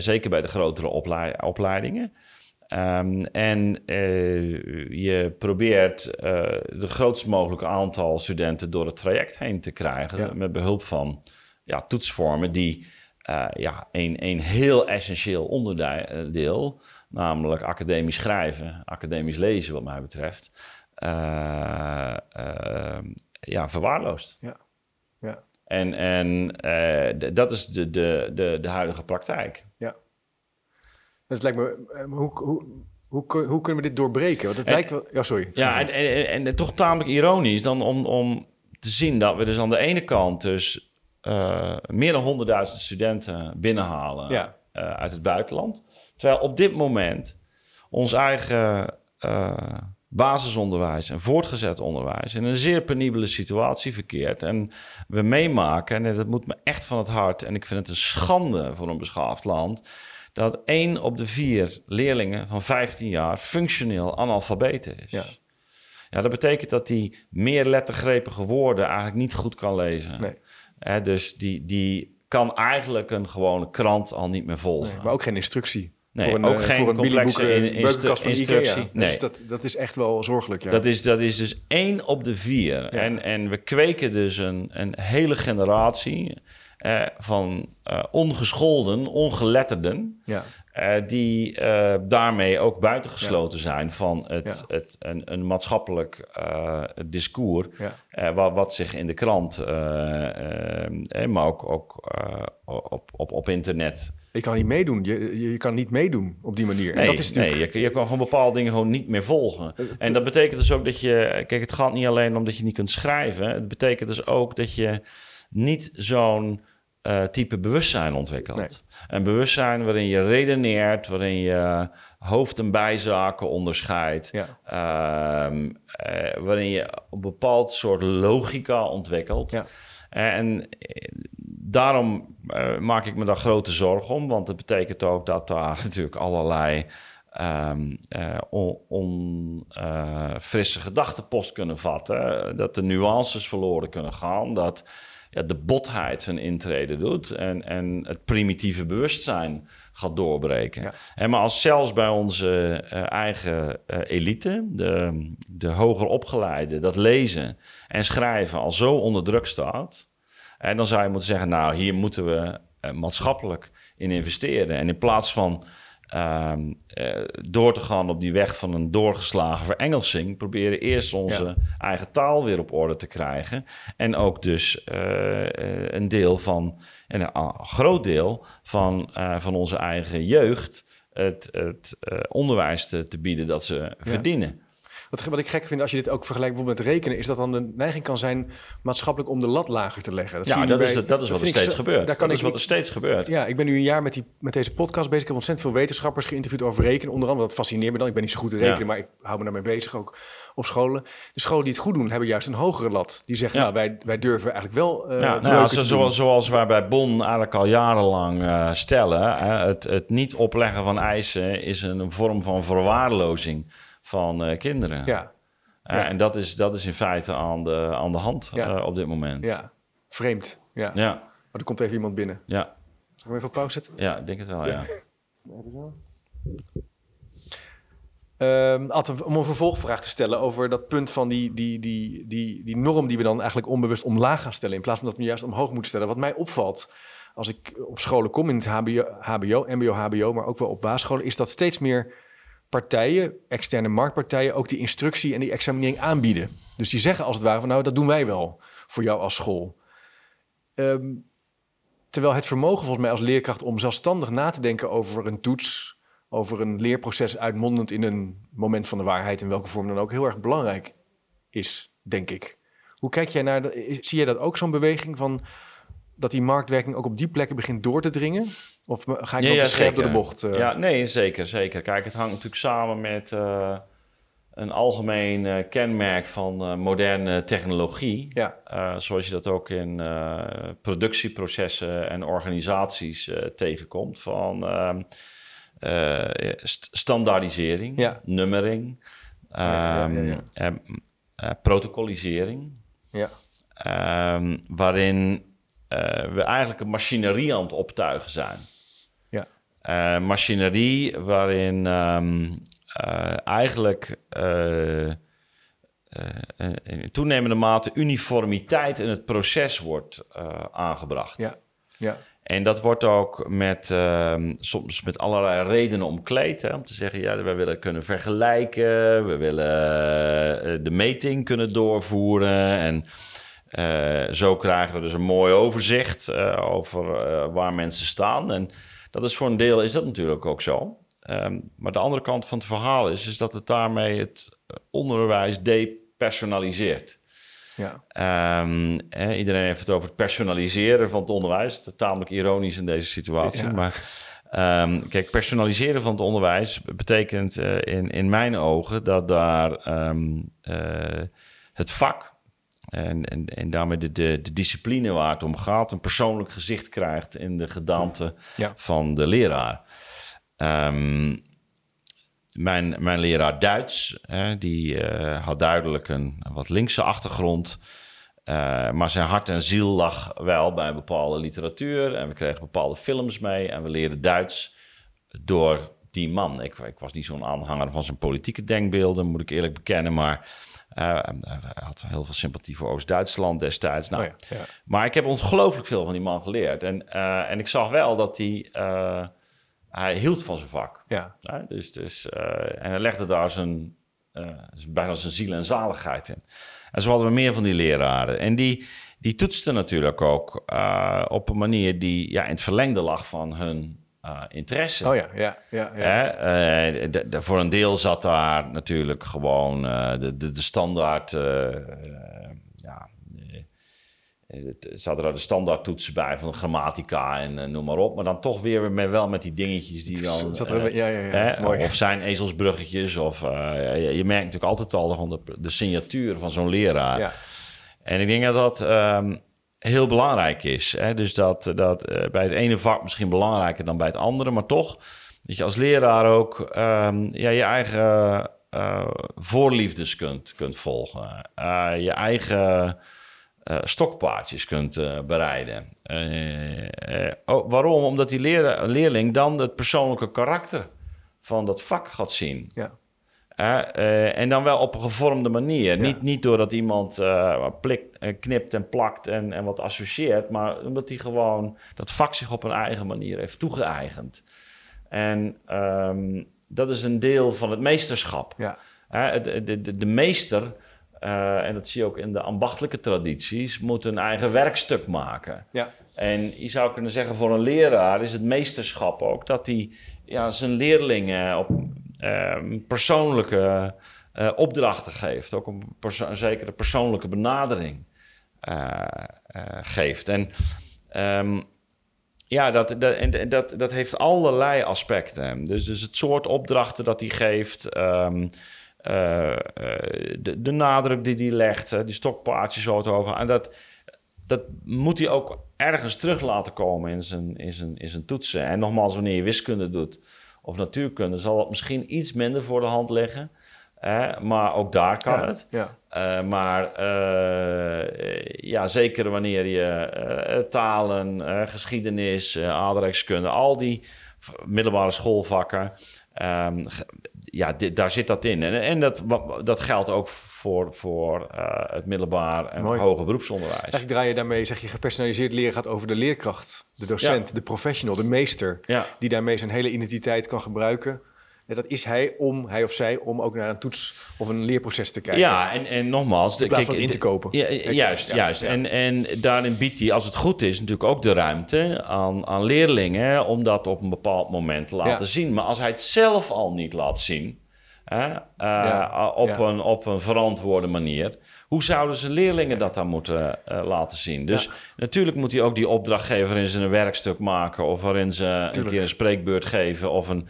zeker bij de grotere opleidingen. Um, en uh, je probeert uh, de grootst mogelijke aantal studenten door het traject heen te krijgen. Met behulp van ja, toetsvormen die uh, ja, een, een heel essentieel onderdeel, namelijk academisch schrijven, academisch lezen, wat mij betreft, ja, verwaarloost. Ja. Ja. En, en dat is de, de, de, de huidige praktijk. Ja. Dus het lijkt me, eh, hoe, hoe, hoe, hoe kunnen we dit doorbreken? Want het lijkt wel... Ja, sorry. Ja, en, en, en, toch tamelijk ironisch dan om, om te zien dat we dus aan de ene kant dus uh, meer dan 100.000 studenten binnenhalen ja. uh, uit het buitenland. Terwijl op dit moment ons eigen uh, basisonderwijs en voortgezet onderwijs in een zeer penibele situatie verkeert. En we meemaken, en dat moet me echt van het hart, en ik vind het een schande voor een beschaafd land dat één op de vier leerlingen van 15 jaar functioneel analfabeet is. Ja. Ja, dat betekent dat hij meer lettergrepige woorden eigenlijk niet goed kan lezen. Nee. dus die, die kan eigenlijk een gewone krant al niet meer volgen. Nee, maar ook geen instructie. Nee, voor een, ook eh, geen voor een complexe in, instru instructie. Nee. Dus dat, dat is echt wel zorgelijk. Ja. Dat, is, dat is dus één op de vier. En, en we kweken dus een, een hele generatie eh, van uh, ongescholden, ongeletterden. Ja. Uh, die daarmee ook buitengesloten ja. zijn van het, ja. het, een, een maatschappelijk discours. Ja. Wat, wat, zich in de krant, maar ook, ook op, op, op internet. Je kan niet meedoen. Je, je kan niet meedoen op die manier. Nee, en dat is natuurlijk... nee je, je kan gewoon bepaalde dingen gewoon niet meer volgen. En dat betekent dus ook dat je. Kijk, het gaat niet alleen om dat je niet kunt schrijven. Het betekent dus ook dat je niet zo'n uh, type bewustzijn ontwikkeld. Nee. Een bewustzijn waarin je redeneert, waarin je hoofd- en bijzaken onderscheidt. Ja. Uh, uh, waarin je een bepaald soort logica ontwikkelt. Ja. En daarom maak ik me daar grote zorgen om, want het betekent ook dat daar natuurlijk allerlei um, onfrisse on, gedachten post kunnen vatten. Dat de nuances verloren kunnen gaan. Dat ja, de botheid zijn intrede doet en, en het primitieve bewustzijn gaat doorbreken. Ja. En maar als zelfs bij onze uh, eigen uh, elite, de, de hoger opgeleide, dat lezen en schrijven al zo onder druk staat, en dan zou je moeten zeggen, nou, hier moeten we uh, maatschappelijk in investeren. En in plaats van Uh, uh, door te gaan op die weg van een doorgeslagen verengelsing, proberen eerst onze Ja. eigen taal weer op orde te krijgen. En ook dus uh, een deel van, en een groot deel van, uh, van onze eigen jeugd, het, het onderwijs te, te, bieden dat ze verdienen. Wat, wat, ik gek vind als je dit ook vergelijkt bijvoorbeeld met rekenen, is dat dan de neiging kan zijn maatschappelijk om de lat lager te leggen. Dat ja, dat, bij, is, dat, dat is wat er steeds zo, gebeurt. Daar kan dat ik, is wat er steeds gebeurt. Ja, ik ben nu een jaar met, die, met deze podcast bezig. Ik heb ontzettend veel wetenschappers geïnterviewd over rekenen. Onder andere, dat fascineert me dan. Ik ben niet zo goed in rekenen, ja. maar ik hou me daarmee bezig ook op scholen. De scholen die het goed doen, hebben juist een hogere lat. Die zeggen, ja. nou, wij, wij durven eigenlijk wel uh, ja, nou, zo, zoals, zoals wij bij Bon eigenlijk al jarenlang uh, stellen. Uh, het, het niet opleggen van eisen is een vorm van verwaarlozing van uh, kinderen. Ja. Uh, ja. En dat is, dat is in feite aan de, aan de hand ja. uh, op dit moment. Ja, vreemd. Ja. ja. Maar er komt even iemand binnen. Ja. Ik even op pauze zetten? Ja, ik denk het wel, ja. Um, om een vervolgvraag te stellen over dat punt van die, die, die, die, die norm die we dan eigenlijk onbewust omlaag gaan stellen, in plaats van dat we juist omhoog moeten stellen. Wat mij opvalt als ik op scholen kom, in het HBO, HBO MBO, HBO, maar ook wel op basisscholen, is dat steeds meer partijen, externe marktpartijen, ook die instructie en die examinering aanbieden. Dus die zeggen als het ware van nou, dat doen wij wel voor jou als school. Um, terwijl het vermogen volgens mij als leerkracht om zelfstandig na te denken over een toets, over een leerproces uitmondend in een moment van de waarheid, in welke vorm dan ook, heel erg belangrijk is, denk ik. Hoe kijk jij naar, zie jij dat ook zo'n beweging van dat die marktwerking ook op die plekken begint door te dringen? Of ga ik ja, nog te scherp door de bocht? Uh... Ja, nee, zeker, zeker. Kijk, het hangt natuurlijk samen met uh, een algemeen uh, kenmerk van moderne technologie. Ja. zoals je dat ook in productieprocessen en organisaties tegenkomt. Van ehm, st standaardisering, ja. nummering, um, protocolisering. Ja. Um, waarin we eigenlijk een machinerie aan het optuigen zijn. Ja. Uh, machinerie waarin um, uh, eigenlijk in toenemende mate uniformiteit in het proces wordt aangebracht. Ja. Ja. En dat wordt ook met, uh, soms met allerlei redenen omkleed. Hè, om te zeggen, ja, we willen kunnen vergelijken. We willen de meting kunnen doorvoeren. En uh, zo krijgen we dus een mooi overzicht uh, over uh, waar mensen staan. En dat is voor een deel is dat natuurlijk ook zo. Um, maar de andere kant van het verhaal is, is dat het daarmee het onderwijs depersonaliseert. Ja. Um, eh, iedereen heeft het over het personaliseren van het onderwijs. Dat is tamelijk ironisch in deze situatie. Ja. Maar um, kijk, personaliseren van het onderwijs betekent in, in mijn ogen dat daar het vak en, en, en daarmee de, de, de, discipline waar het om gaat, een persoonlijk gezicht krijgt in de gedaante ja. van de leraar. Ehm, mijn, mijn leraar Duits, hè, die had duidelijk een, wat linkse achtergrond. maar zijn hart en ziel lag wel bij bepaalde literatuur. En we kregen bepaalde films mee. En we leerden Duits door die man. Ik, ik was niet zo'n aanhanger van zijn politieke denkbeelden, moet ik eerlijk bekennen. Maar hij had heel veel sympathie voor Oost-Duitsland destijds. Nou, oh ja, Maar ik heb ongelooflijk veel van die man geleerd. En, uh, en ik zag wel dat hij... Hij hield van zijn vak. Ja. dus, dus, en hij legde daar zijn, bijna zijn ziel en zaligheid in. En zo hadden we meer van die leraren. En die, die toetsten natuurlijk ook op een manier die ja, in het verlengde lag van hun uh, interesse. Oh ja, ja, ja. ja. Uh, de, de, voor een deel zat daar natuurlijk gewoon uh, de, de, de, standaard. ja, zaten daar de standaard toetsen bij van grammatica en noem maar op. Maar dan toch weer met, wel met die dingetjes die dan. Zat er, ja, ja, ja. Of zijn ezelsbruggetjes. Of je, je, merkt natuurlijk altijd al de, de signatuur van zo'n leraar. Ja. En ik denk dat dat. Um, heel belangrijk is. Hè? Dus dat, dat uh, bij het ene vak misschien belangrijker dan bij het andere, maar toch dat je als leraar ook um, ja, je eigen uh, voorliefdes kunt, kunt volgen, uh, je eigen stokpaardjes kunt bereiden. Oh, waarom? Omdat die leer leerling dan het persoonlijke karakter van dat vak gaat zien. Ja. Uh, en dan wel op een gevormde manier. Niet, niet doordat iemand uh, knipt en plakt en, en wat associeert, maar omdat hij gewoon dat vak zich op een eigen manier heeft toegeëigend. En um, dat is een deel van het meesterschap. Ja. De, de, de, de, meester, en dat zie je ook in de ambachtelijke tradities, moet een eigen werkstuk maken. Ja. En je zou kunnen zeggen, voor een leraar is het meesterschap ook dat hij ja, zijn leerlingen op Ehm, persoonlijke uh, opdrachten geeft. Ook een, een zekere persoonlijke benadering uh, geeft. En um, ja, dat, dat, dat, dat heeft allerlei aspecten. Dus, dus het soort opdrachten dat hij geeft. Um, de, de, nadruk die hij legt, die stokpaardjes zo over. En dat, dat moet hij ook ergens terug laten komen in zijn, in, zijn, in zijn toetsen. En nogmaals, wanneer je wiskunde doet, of natuurkunde zal het misschien iets minder voor de hand liggen. maar ook daar kan het. Ja. Uh, maar uh, ja, zeker wanneer je uh, talen, geschiedenis, aardrijkskunde, al die middelbare schoolvakken, um, ja, dit, daar zit dat in. En, en dat, dat geldt ook voor, voor het middelbaar en hoger beroepsonderwijs. Eigenlijk draai je daarmee, zeg je, gepersonaliseerd leren gaat over de leerkracht, de docent, de professional, de meester, die daarmee zijn hele identiteit kan gebruiken dat is hij om, hij of zij, om ook naar een toets of een leerproces te kijken. Ja, en, en nogmaals... In plaats van in te kopen. Ja, juist, juist. En, en daarin biedt hij, als het goed is, natuurlijk ook de ruimte aan, aan leerlingen... om dat op een bepaald moment te laten zien. Maar als hij het zelf al niet laat zien... Hè, uh, op, Een, op een verantwoorde manier... Hoe zouden ze leerlingen dat dan moeten uh, laten zien? Dus natuurlijk moet hij ook die opdrachtgever in zijn werkstuk maken... of waarin ze een keer een spreekbeurt geven of een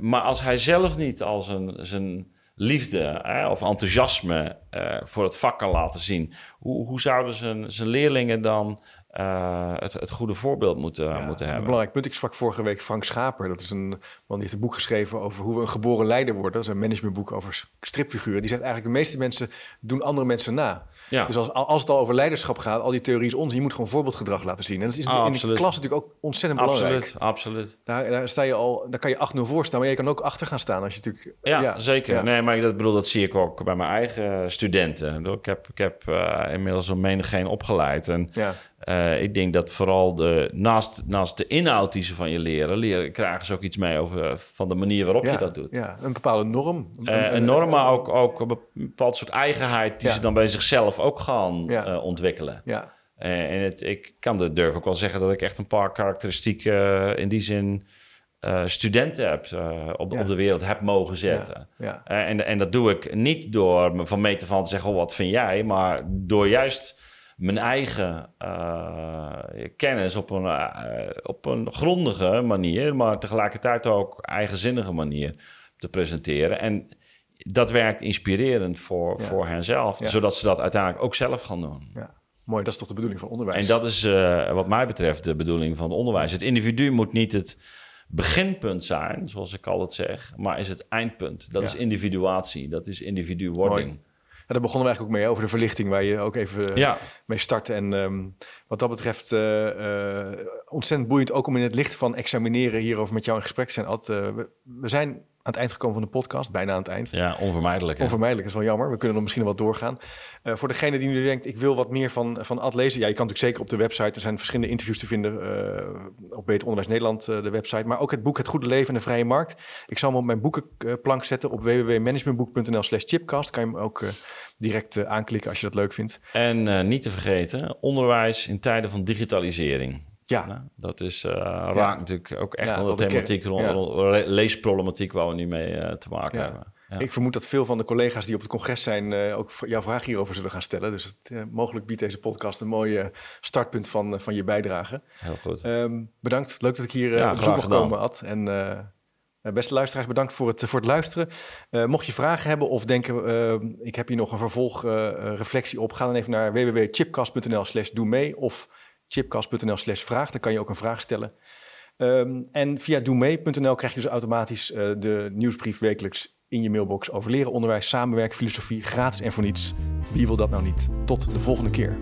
maar als hij zelf niet al zijn, zijn liefde hè, of enthousiasme uh, voor het vak kan laten zien, hoe, hoe zouden zijn, zijn leerlingen dan uh, het, het goede voorbeeld moeten, ja, moeten hebben. Een belangrijk punt. Ik sprak vorige week Frank Schaper. Dat is een man die heeft een boek geschreven over hoe we een geboren leider worden. Dat is een managementboek over stripfiguren. Die zegt eigenlijk de meeste mensen doen andere mensen na. Ja. Dus als, als het al over leiderschap gaat, al die theorie is onzin. Je moet gewoon voorbeeldgedrag laten zien. En dat is in, in de klas natuurlijk ook ontzettend belangrijk. Absoluut, absoluut. Daar, daar, sta je al, daar kan je 8-0 voor staan, maar je kan ook achter gaan staan als je natuurlijk... Ja, zeker. Nee, maar dat, bedoel, dat zie ik ook bij mijn eigen studenten. Ik heb, ik heb uh, inmiddels een menigeen opgeleid. En ja. Uh, ik denk dat vooral de, naast, naast de inhoud die ze van je leren, leren krijgen ze ook iets mee over van de manier waarop je dat doet. Ja, een bepaalde norm. Uh, een norm, maar ook, ook een bepaald soort eigenheid die ze dan bij zichzelf ook gaan uh, ontwikkelen. Ja. en het, ik kan de durf ook wel zeggen dat ik echt een paar karakteristieken in die zin studenten heb op, op de wereld heb mogen zetten. Ja. en, en dat doe ik niet door me van meter van te zeggen, oh, wat vind jij? Maar door juist mijn eigen uh, kennis op een, uh, op een grondige manier, maar tegelijkertijd ook eigenzinnige manier te presenteren. En dat werkt inspirerend voor, ja. voor henzelf, zodat ze dat uiteindelijk ook zelf gaan doen. Ja. Mooi, dat is toch de bedoeling van onderwijs? En dat is uh, wat mij betreft de bedoeling van het onderwijs. Het individu moet niet het beginpunt zijn, zoals ik altijd zeg, maar is het eindpunt. Dat is individuatie, dat is individuwording. Daar begonnen we eigenlijk ook mee over de verlichting, waar je ook even ja. mee start. En um, wat dat betreft uh, uh, ontzettend boeiend ook om in het licht van examineren hierover met jou in gesprek te zijn. Ad, we, we, zijn aan het eind gekomen van de podcast, bijna aan het eind. Ja, onvermijdelijk. Hè? Onvermijdelijk is wel jammer. We kunnen er misschien nog wat doorgaan. Uh, voor degene die nu denkt, ik wil wat meer van, van Ad lezen. Ja, je kan natuurlijk zeker op de website. Er zijn verschillende interviews te vinden uh, op Beter Onderwijs Nederland, uh, de website. Maar ook het boek Het Goede Leven en de Vrije Markt. Ik zal hem op mijn boekenplank zetten op www.managementboek.nl slash chipcast. Kan je hem ook direct aanklikken als je dat leuk vindt. En niet te vergeten, onderwijs in tijden van digitalisering. Ja. Dat is, uh, raakt natuurlijk ook echt aan de thematiek rond leesproblematiek waar we nu mee uh, te maken hebben. Ik vermoed dat veel van de collega's die op het congres zijn uh, ook jouw vraag hierover zullen gaan stellen. Dus het, mogelijk biedt deze podcast een mooi startpunt van, van je bijdrage. Heel goed. Um, bedankt. Leuk dat ik hier ja, op bezoek mag komen, Ad. En beste luisteraars, bedankt voor het, voor het luisteren. mocht je vragen hebben of denken, ik heb hier nog een vervolgreflectie op, ga dan even naar www.chipcast.nl slash doe mee of chipcast.nl slash vraag. Dan kan je ook een vraag stellen. Um, en via doemee.nl krijg je dus automatisch uh, de nieuwsbrief wekelijks in je mailbox over leren, onderwijs, samenwerken, filosofie, gratis en voor niets. Wie wil dat nou niet? Tot de volgende keer.